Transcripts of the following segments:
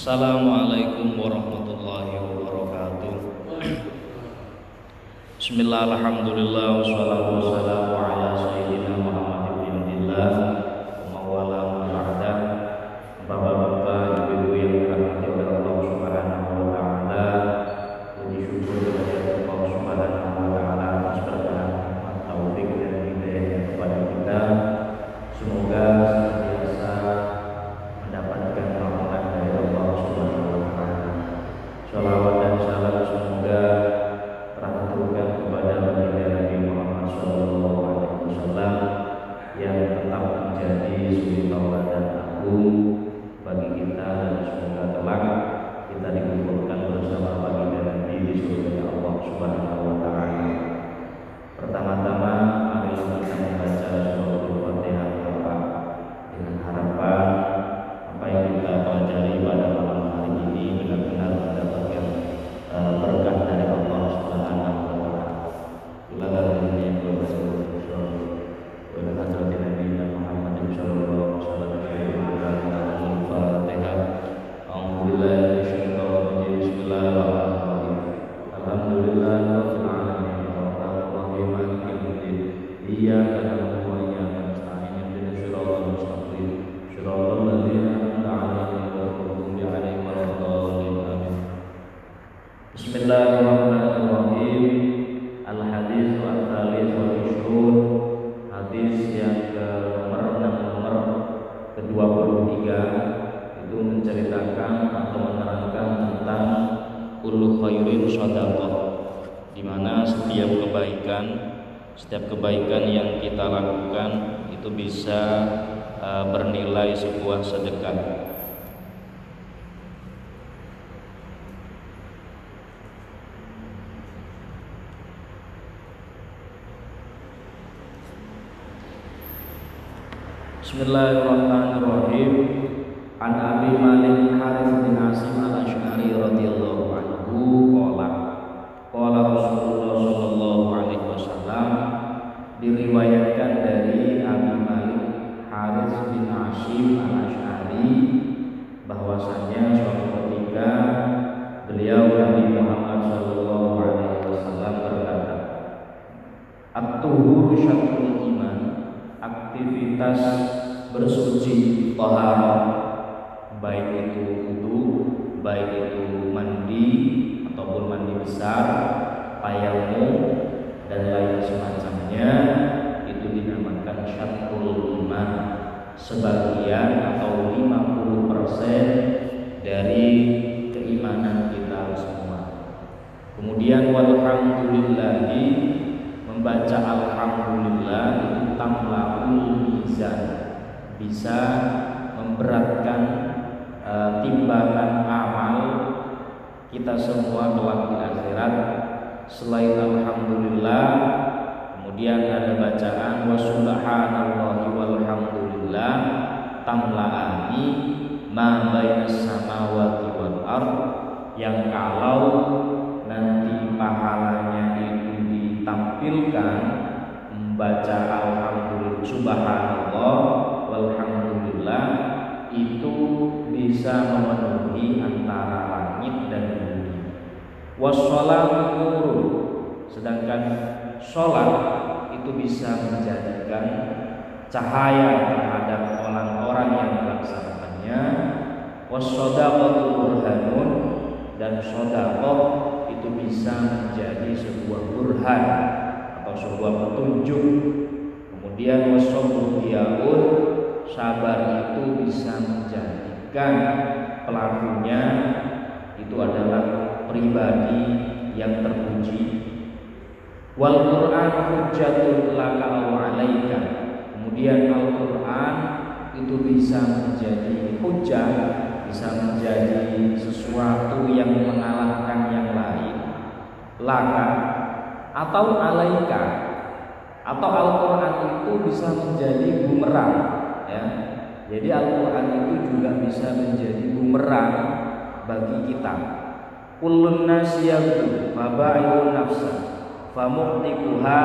Assalamualaikum warahmatullahi wabarakatuh. Bismillah, alhamdulillah, wassalatu wassalamu ala tetap menjadi suri tauladan agung bagi kita dan semoga kelak kita dikumpulkan bersama baginda Nabi di surga Allah Subhanahu wa taala. Pertama-tama Iyyaka na'budu Bismillahirrahmanirrahim. An Abi Malik Harith bin Asim al Ashari radhiyallahu anhu qala qala Rasulullah sallallahu alaihi wasallam diriwayatkan dari Abi Malik Harith bin Asim al Ashari bahwasanya suatu ketika beliau Nabi Muhammad sallallahu alaihi wasallam berkata At-tuhuru aktivitas bersuci taharah baik itu wudu baik itu mandi ataupun mandi besar tayamum dan lain semacamnya itu dinamakan syatrul iman. Sebagian atau 50% dari keimanan kita semua. Kemudian walhamdulillahi membaca alhamdulillah itu tamlahul mizan bisa memberatkan e, timbangan amal kita semua kelak di akhirat. Selain alhamdulillah kemudian ada bacaan wa subhanallahi walhamdulillah tamlaani ma bainas samawati wal ard. Yang kalau nanti pahalanya itu ditampilkan membaca alhamdulillah subhanallah walhamdulillah itu bisa memenuhi antara langit dan bumi. Wassalatu sedangkan sholat itu bisa menjadikan cahaya terhadap orang-orang yang melaksanakannya. Wassadaqatu burhanun dan sodakoh itu bisa menjadi sebuah burhan atau sebuah petunjuk. Kemudian wasobru sabar itu bisa menjadikan pelakunya itu adalah pribadi yang terpuji. Wal Qur'an hujjatul laka alaika. Kemudian Al-Qur'an itu bisa menjadi hujah bisa menjadi sesuatu yang mengalahkan yang lain. Laka atau alaika atau Al-Qur'an itu bisa menjadi bumerang ya. Jadi Al-Qur'an itu juga bisa menjadi bumerang bagi kita. Kullun nasiyatu fabai'un nafsa famuqtikuha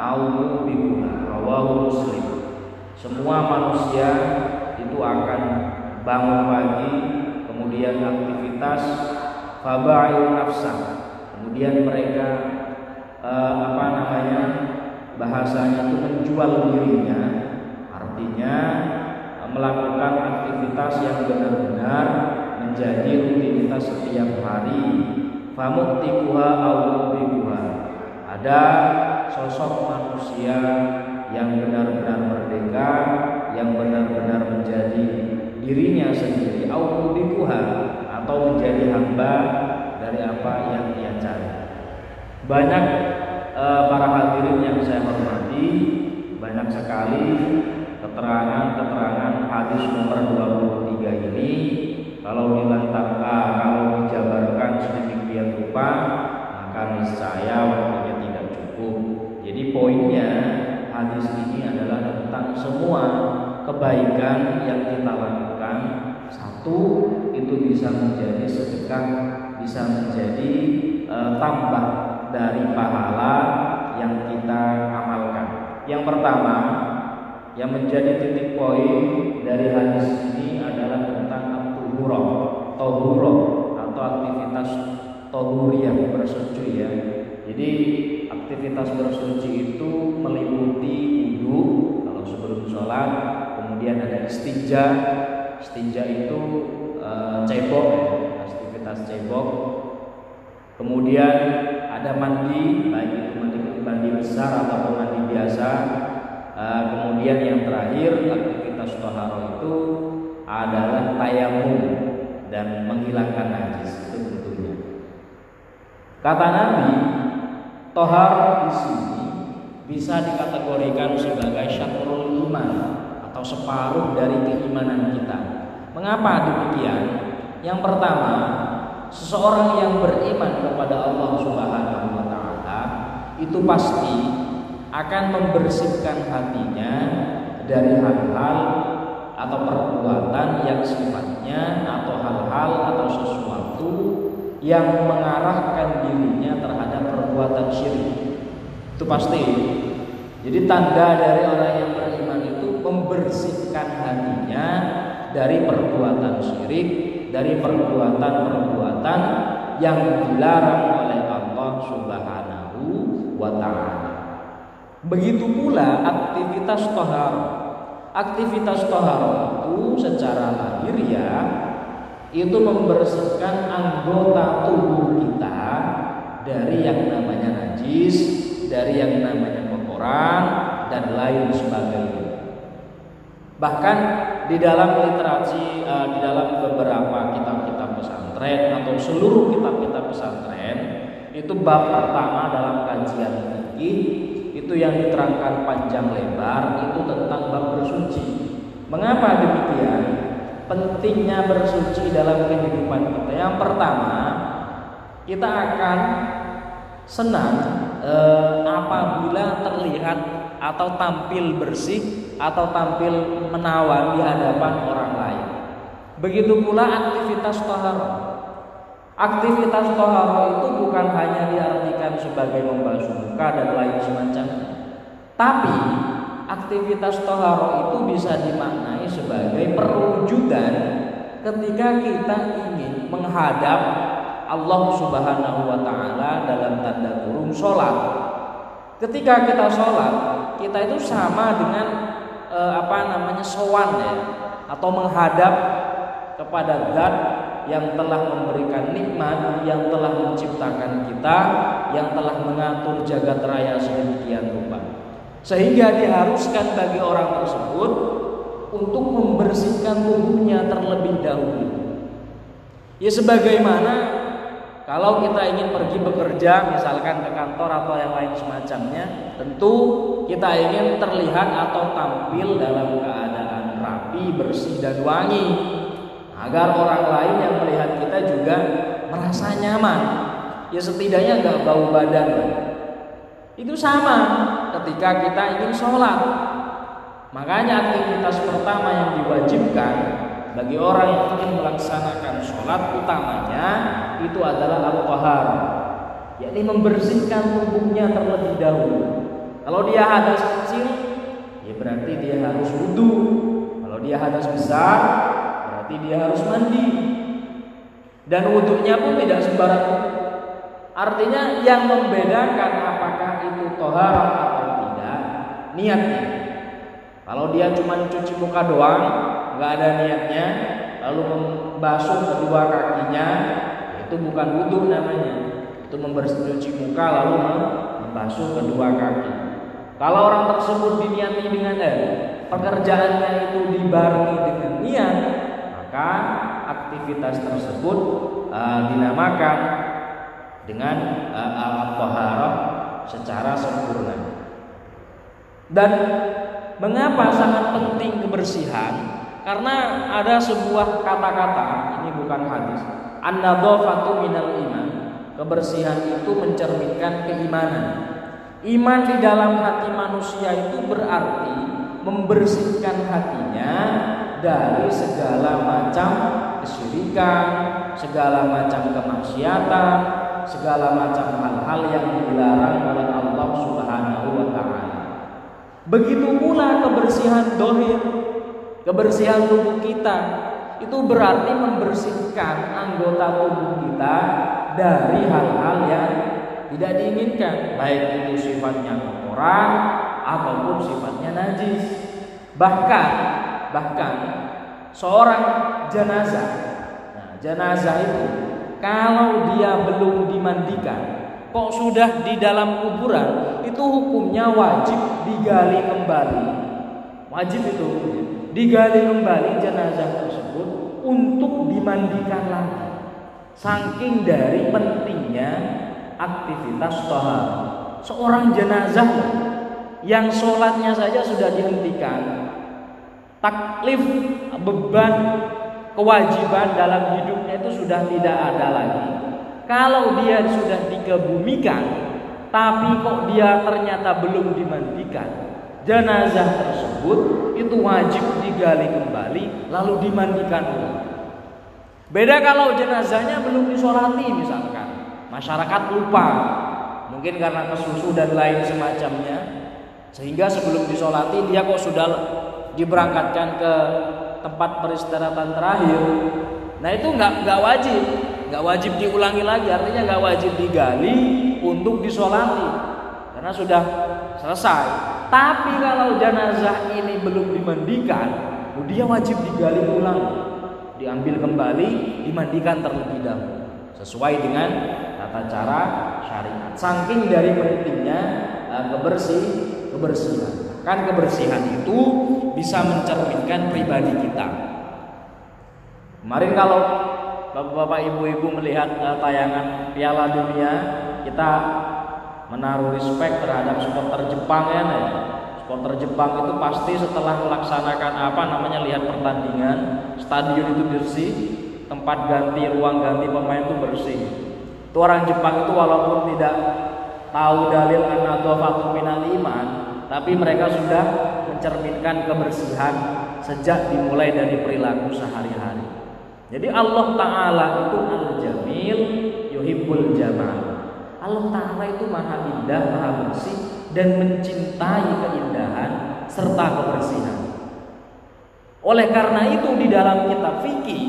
au mubiquha rawahu Muslim. Semua manusia itu akan bangun pagi kemudian aktivitas fabail nafsa kemudian mereka uh, apa namanya bahasanya itu menjual dirinya. Artinya melakukan aktivitas yang benar-benar menjadi rutinitas setiap hari. Famuktikuha awubikuha ada sosok manusia yang benar-benar merdeka yang benar-benar menjadi dirinya sendiri. Awubikuha atau menjadi hamba dari apa yang ia cari. Banyak e, para hadirin yang saya hormati banyak sekali keterangan-keterangan hadis nomor 23 ini. Kalau dilantarkan kalau dijabarkan sedemikian rupa maka niscaya waktunya tidak cukup. Jadi poinnya hadis ini adalah tentang semua kebaikan yang kita lakukan. Satu itu bisa menjadi sedekah bisa menjadi e, tambah dari pahala yang kita amalkan. Yang pertama, yang menjadi titik poin dari hadis ini adalah tentang at-tuhurah, atau aktivitas tohuriyah bersuci ya. Jadi aktivitas bersuci itu meliputi wudhu kalau sebelum sholat, kemudian ada istinja. Istinja itu e, cebok, aktivitas cebok. Kemudian ada mandi baik itu mandi mandi besar atau mandi biasa. Uh, kemudian yang terakhir aktivitas toharo itu adalah tayamum dan menghilangkan najis itu tentunya. Kata Nabi tohar di sini bisa dikategorikan sebagai syatrul iman atau separuh dari keimanan kita. Mengapa demikian? Yang pertama seseorang yang beriman kepada Allah Subhanahu wa taala itu pasti akan membersihkan hatinya dari hal-hal atau perbuatan yang sifatnya atau hal-hal atau sesuatu yang mengarahkan dirinya terhadap perbuatan syirik. Itu pasti. Jadi tanda dari orang yang beriman itu membersihkan hatinya dari perbuatan syirik dari perbuatan-perbuatan yang dilarang oleh Allah Subhanahu wa taala. Begitu pula aktivitas tohar. Aktivitas tohar itu secara lahiriah itu membersihkan anggota tubuh kita dari yang namanya najis, dari yang namanya kotoran dan lain sebagainya. Bahkan di dalam literasi uh, di dalam beberapa kitab-kitab pesantren atau seluruh kitab-kitab pesantren itu bab pertama dalam kajian fikih itu yang diterangkan panjang lebar itu tentang bab bersuci. Mengapa demikian? Pentingnya bersuci dalam kehidupan kita. Yang pertama, kita akan senang eh, apabila terlihat atau tampil bersih atau tampil menawan di hadapan orang lain. Begitu pula aktivitas toharo. Aktivitas toharo itu bukan hanya diartikan sebagai membasuh muka dan lain semacamnya. Tapi aktivitas toharo itu bisa dimaknai sebagai perwujudan ketika kita ingin menghadap Allah Subhanahu wa taala dalam tanda kurung sholat. Ketika kita sholat, kita itu sama dengan e, apa namanya sowan ya atau menghadap kepada zat yang telah memberikan nikmat, yang telah menciptakan kita, yang telah mengatur jagat raya sedemikian rupa. Sehingga diharuskan bagi orang tersebut untuk membersihkan tubuhnya terlebih dahulu. Ya sebagaimana kalau kita ingin pergi bekerja, misalkan ke kantor atau yang lain semacamnya, tentu kita ingin terlihat atau tampil dalam keadaan rapi, bersih dan wangi, agar orang lain yang melihat kita juga merasa nyaman. Ya setidaknya nggak bau badan. Itu sama ketika kita ingin sholat. Makanya aktivitas pertama yang diwajibkan bagi orang yang ingin melaksanakan sholat utamanya itu adalah al-tahar yakni membersihkan tubuhnya terlebih dahulu kalau dia hadas kecil ya berarti dia harus wudhu kalau dia hadas besar berarti dia harus mandi Dan wudhunya pun tidak sembarang. Artinya yang membedakan apakah itu toharoh atau tidak niatnya. Kalau dia cuma cuci muka doang, nggak ada niatnya, lalu membasuh kedua kakinya, itu bukan wudhu namanya. Itu membersih muka lalu membasuh kedua kaki. Kalau orang tersebut diniati dengan eh, pekerjaannya itu dibarengi dengan niat, maka aktivitas tersebut uh, dinamakan dengan uh, al-taharah secara sempurna. Dan mengapa sangat penting kebersihan? Karena ada sebuah kata-kata, ini bukan hadis. An-nadhafatu minal iman. Kebersihan itu mencerminkan keimanan. Iman di dalam hati manusia itu berarti membersihkan hatinya dari segala macam kesyirikan, segala macam kemaksiatan, segala macam hal-hal yang dilarang oleh Allah Subhanahu wa taala. Begitu pula kebersihan dohir, kebersihan tubuh kita itu berarti membersihkan anggota tubuh kita dari hal-hal yang tidak diinginkan, baik itu sifatnya kotoran ataupun sifatnya najis. Bahkan bahkan seorang jenazah. Nah, jenazah itu kalau dia belum dimandikan kok sudah di dalam kuburan itu hukumnya wajib digali kembali. Wajib itu digali kembali jenazah tersebut untuk dimandikan lagi saking dari pentingnya aktivitas tohar seorang jenazah yang sholatnya saja sudah dihentikan taklif beban kewajiban dalam hidupnya itu sudah tidak ada lagi. Kalau dia sudah dikebumikan, tapi kok dia ternyata belum dimandikan, jenazah tersebut itu wajib digali kembali lalu dimandikan ulang. Beda kalau jenazahnya belum disolati misalkan, masyarakat lupa, mungkin karena kesusu dan lain semacamnya, sehingga sebelum disolati dia kok sudah diberangkatkan ke tempat peristirahatan terakhir. Nah itu nggak nggak wajib, nggak wajib diulangi lagi. Artinya nggak wajib digali untuk disolati karena sudah selesai. Tapi kalau jenazah ini belum dimandikan, dia wajib digali ulang, diambil kembali, dimandikan terlebih dahulu sesuai dengan tata cara syariat. Saking dari pentingnya uh, kebersih kebersihan. Kan kebersihan itu bisa mencerminkan pribadi kita. Kemarin kalau Bapak-bapak ibu-ibu melihat uh, tayangan Piala Dunia, kita menaruh respect terhadap supporter Jepang ya. Nih. Supporter Jepang itu pasti setelah melaksanakan apa namanya lihat pertandingan, stadion itu bersih, tempat ganti, ruang ganti pemain itu bersih. Itu orang Jepang itu walaupun tidak tahu dalil an-nadhafatu minal iman, tapi mereka sudah mencerminkan kebersihan sejak dimulai dari perilaku sehari-hari. Jadi Allah Ta'ala itu al-jamil yuhibbul jamal. Allah Ta'ala itu maha indah, maha bersih dan mencintai keindahan serta kebersihan. Oleh karena itu di dalam kitab fikih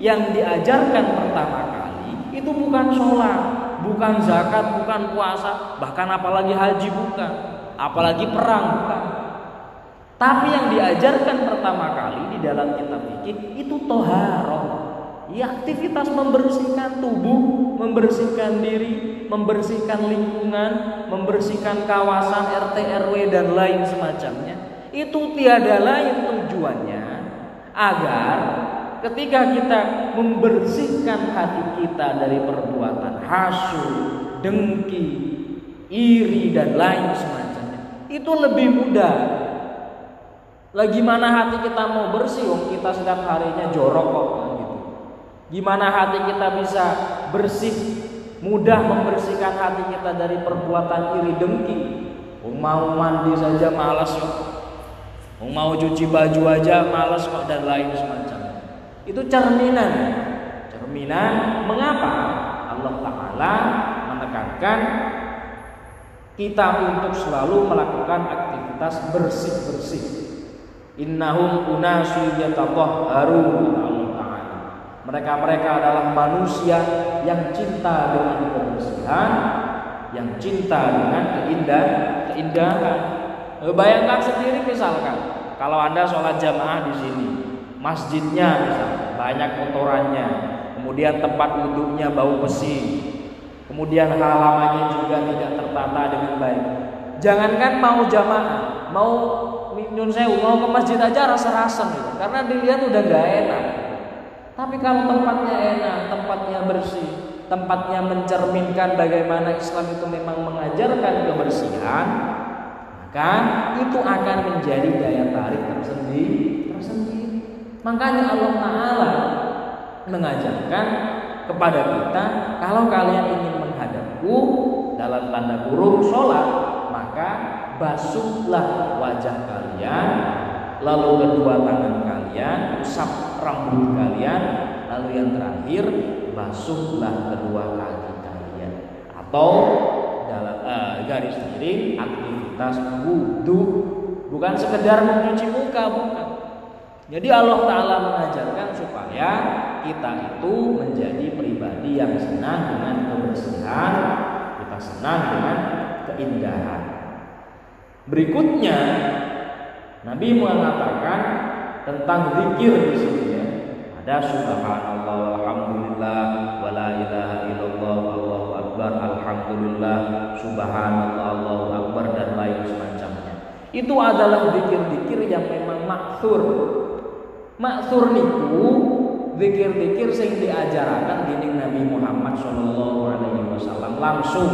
yang diajarkan pertama kali itu bukan sholat, bukan zakat, bukan puasa, bahkan apalagi haji bukan apalagi perang bukan. Tapi yang diajarkan pertama kali di dalam kitab fikih itu toharoh. Ya aktivitas membersihkan tubuh, membersihkan diri, membersihkan lingkungan, membersihkan kawasan RT RW dan lain semacamnya. Itu tiada lain tujuannya agar ketika kita membersihkan hati kita dari perbuatan hasud, dengki, iri dan lain semacamnya itu lebih mudah. Lagi mana hati kita mau bersih, om kita setiap harinya jorok kok gitu. Gimana hati kita bisa bersih, mudah membersihkan hati kita dari perbuatan iri dengki. Mau mandi saja malas kok. Mau cuci baju aja malas kok dan lain semacam. Itu cerminan. Cerminan mengapa Allah Ta'ala menekankan kita untuk selalu melakukan aktivitas bersih-bersih. Innahum unasu yatahharun. Mereka-mereka adalah manusia yang cinta dengan kebersihan, yang cinta dengan keindahan, keindahan. Bayangkan sendiri misalkan, kalau Anda sholat jamaah di sini, masjidnya misalnya banyak kotorannya, kemudian tempat wudhunya bau besi, kemudian halamannya juga tidak tertata dengan baik. Jangankan mau jamaah, mau nyun sewu, mau ke masjid aja rasa-rasa gitu. Karena dilihat udah gak enak. Tapi kalau tempatnya enak, tempatnya bersih, tempatnya mencerminkan bagaimana Islam itu memang mengajarkan kebersihan, maka itu akan menjadi daya tarik tersendiri. tersendiri. Makanya Allah Ta'ala mengajarkan kepada kita kalau kalian ingin menghadapku dalam tanda kurung sholat maka basuhlah wajah kalian lalu kedua tangan kalian usap rambut kalian lalu yang terakhir basuhlah kedua kaki kalian. Atau dalam uh, garis miring aktivitas wudhu. Bukan sekedar mencuci muka bukan. Jadi Allah Ta'ala mengajarkan supaya kita itu menjadi pribadi yang senang dengan kebersihan, kita senang dengan keindahan. Berikutnya, Nabi mengatakan tentang zikir di sini ya. Ada subhanallah alhamdulillah wala ilaha illallah Allahu akbar alhamdulillah subhanallah Allahu akbar dan lain semacamnya. Itu adalah zikir-zikir yang memang maksur Maksur niku zikir-zikir sing diajarakan dening Nabi Muhammad Shallallahu alaihi wasallam langsung.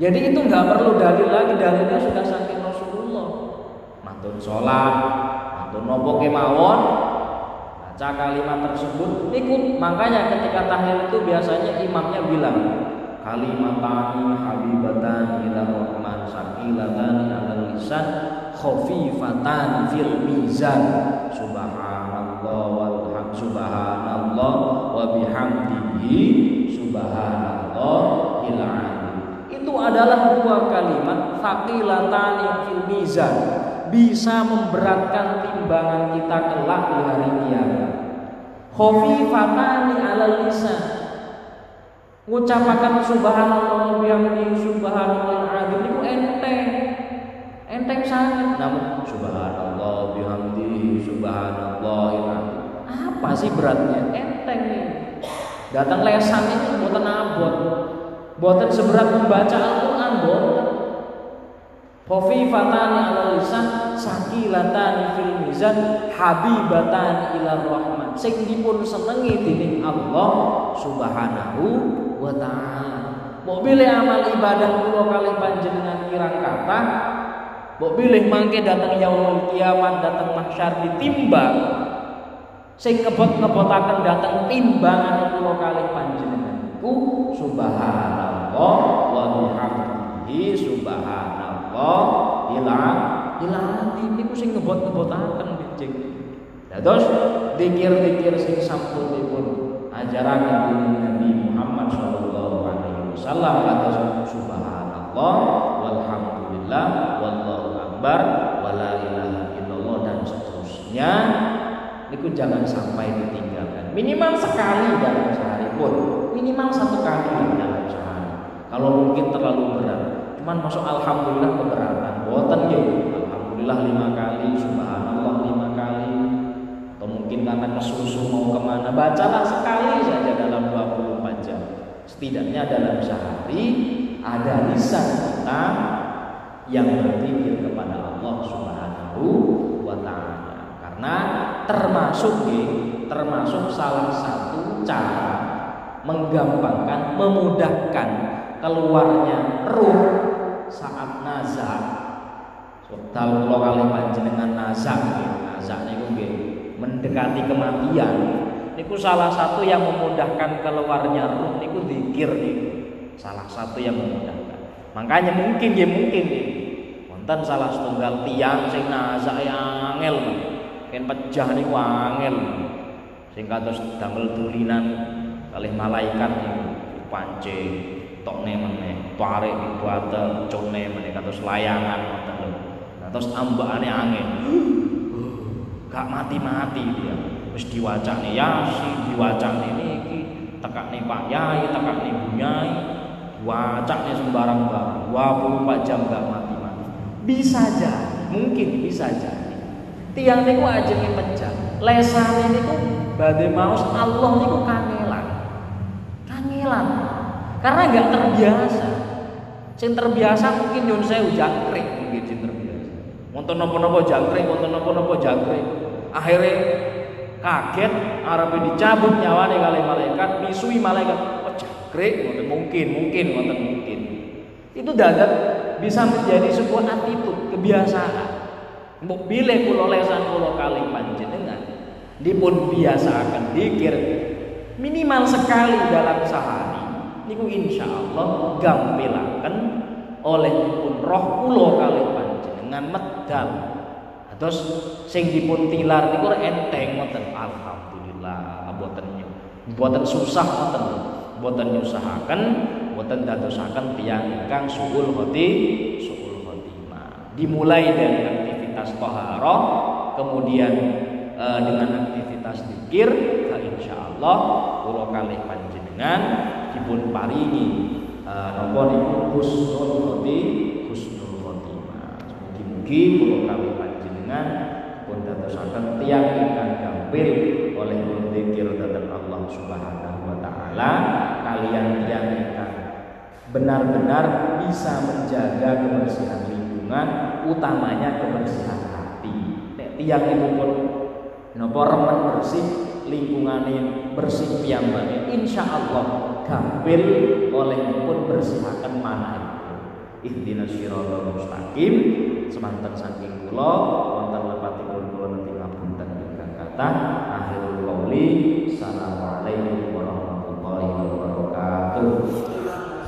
Jadi itu nggak perlu dalil lagi, dalilnya sudah saking Rasulullah. Mantun sholat, nopo kemawon, baca kalimat tersebut ikut. Makanya ketika tahlil itu biasanya imamnya bilang kalimatani habibatan ila rahman sakilatan ala lisan khafifatan fil mizan. Subhanallah walham subhanallah wa bihamdihi subhanallah itu adalah dua kalimat thaqilatani fil mizan bisa memberatkan timbangan kita kelak di hari kiamat. Khafifatani ala lisan. Ngucapakan subhanallah bihamdihi subhanallah azim. Itu enteng. Enteng sangat. Namun subhanallah bihamdi subhanallah apa sih beratnya? Enteng nih datang lesan itu buatan abot. Buatan seberat membaca Al-Quran buatan Khofifatani ala lisan sakilatani fil mizan habibatani ila rahman sing dipun senengi dening Allah Subhanahu wa taala. Mau pilih amal ibadah kula kali panjenengan kirang kata Mbok pilih mangke datang yaumul kiamat datang mahsyar ditimbang sing ngebot-ngebotaken datang timbangan kula kalih panjenenganku subhanallah wa bihamdihi subhanallah ilang ilang niku sing ngebot-ngebotaken bijing dados dikir-dikir sing sampunipun ajaraken dening Nabi Muhammad sallallahu alaihi wasallam. Atas subhanallah walhamdulillah wallahu akbar wala ilaha illallah dan seterusnya. Itu jangan sampai ditinggalkan. Minimal sekali dalam sehari pun. Minimal satu kali dalam sehari. Kalau mungkin terlalu berat cuman masuk alhamdulillah keberatan. Buatan ya alhamdulillah lima kali subhanallah lima kali. Atau mungkin karena kesusu mau ke mana. Bacalah sekali saja dalam 24 jam. Setidaknya dalam sehari ada lisan kita yang berpikir kepada Allah Subhanahu wa taala. Karena termasuk termasuk salah satu cara menggampangkan, memudahkan keluarnya ruh saat nazar. Tahu kalau kali panjenengan nazar, nazar niku nggih mendekati kematian. Niku salah satu yang memudahkan keluarnya ruh niku zikir niku. Salah satu yang memudahkan. Makanya mungkin ya mungkin ya wonten salah setunggal tiang sing nazake angel ken pejah niku angel sing kados damel tulinan kalih malaikat niku pance tokne meneh tarik ibada cone meneh kados layangan nah terus ambakane angin gak mati-mati dia wis diwacane Yasin, diwacane niki, tekakne Pak Yai, tekakne Bu Yai, diwacane sembarang-barang, 24 jam gak mati-mati. Bisa aja, mungkin bisa jadi. Tiang niku ajenge pecah. Lesane niku badhe maos Allah niku kangelan. Kangelan. Karena nggak terbiasa. Sing terbiasa mungkin nyun sewu jangkrik mungkin sing terbiasa. Wonten napa-napa jangkrik, wonten napa-napa jangkrik. Akhirnya kaget arep dicabut nyawane kali malaikat, misui malaikat. Oh jangkrik, wonten mungkin, mungkin, wonten mungkin. Itu dadat bisa menjadi sebuah attitude, kebiasaan. Mbok bilih kula lesan kula kali panjenengan dipun biasakan dikir minimal sekali dalam sehari niku insya Allah gampilaken oleh pun roh kula kali panjenengan medal. Terus sing dipun tilar niku enteng ngoten. Alhamdulillah boten boten susah ngoten boten nyusahaken boten dadosaken tiyang ingkang suul hati suul khotimah. Dimulai dari aktivitas toharoh kemudian e, dengan aktivitas dikir fa insyaallah kula kalih panjenengan dipun paringi e, napa niku? Husnul khoti husnul khotimah mugi-mugi kula kalih panjenengan pun dadosaken tiyang ingkang gampil oleh dzikir dhateng Allah Subhanahu wa taala. Kalian tiyang ingkang benar-benar bisa menjaga kebersihan lingkungan utamanya kebersihan hati. Nek tiang itu pun nopo remen bersih lingkungannya bersih piyambake. Insya Allah gampil oleh pun bersihakan mana itu. Ihdinas siratal mustaqim. Semanten saking kula wonten lepatipun kula nanti ngapunten ingkang kata akhirul qauli assalamualaikum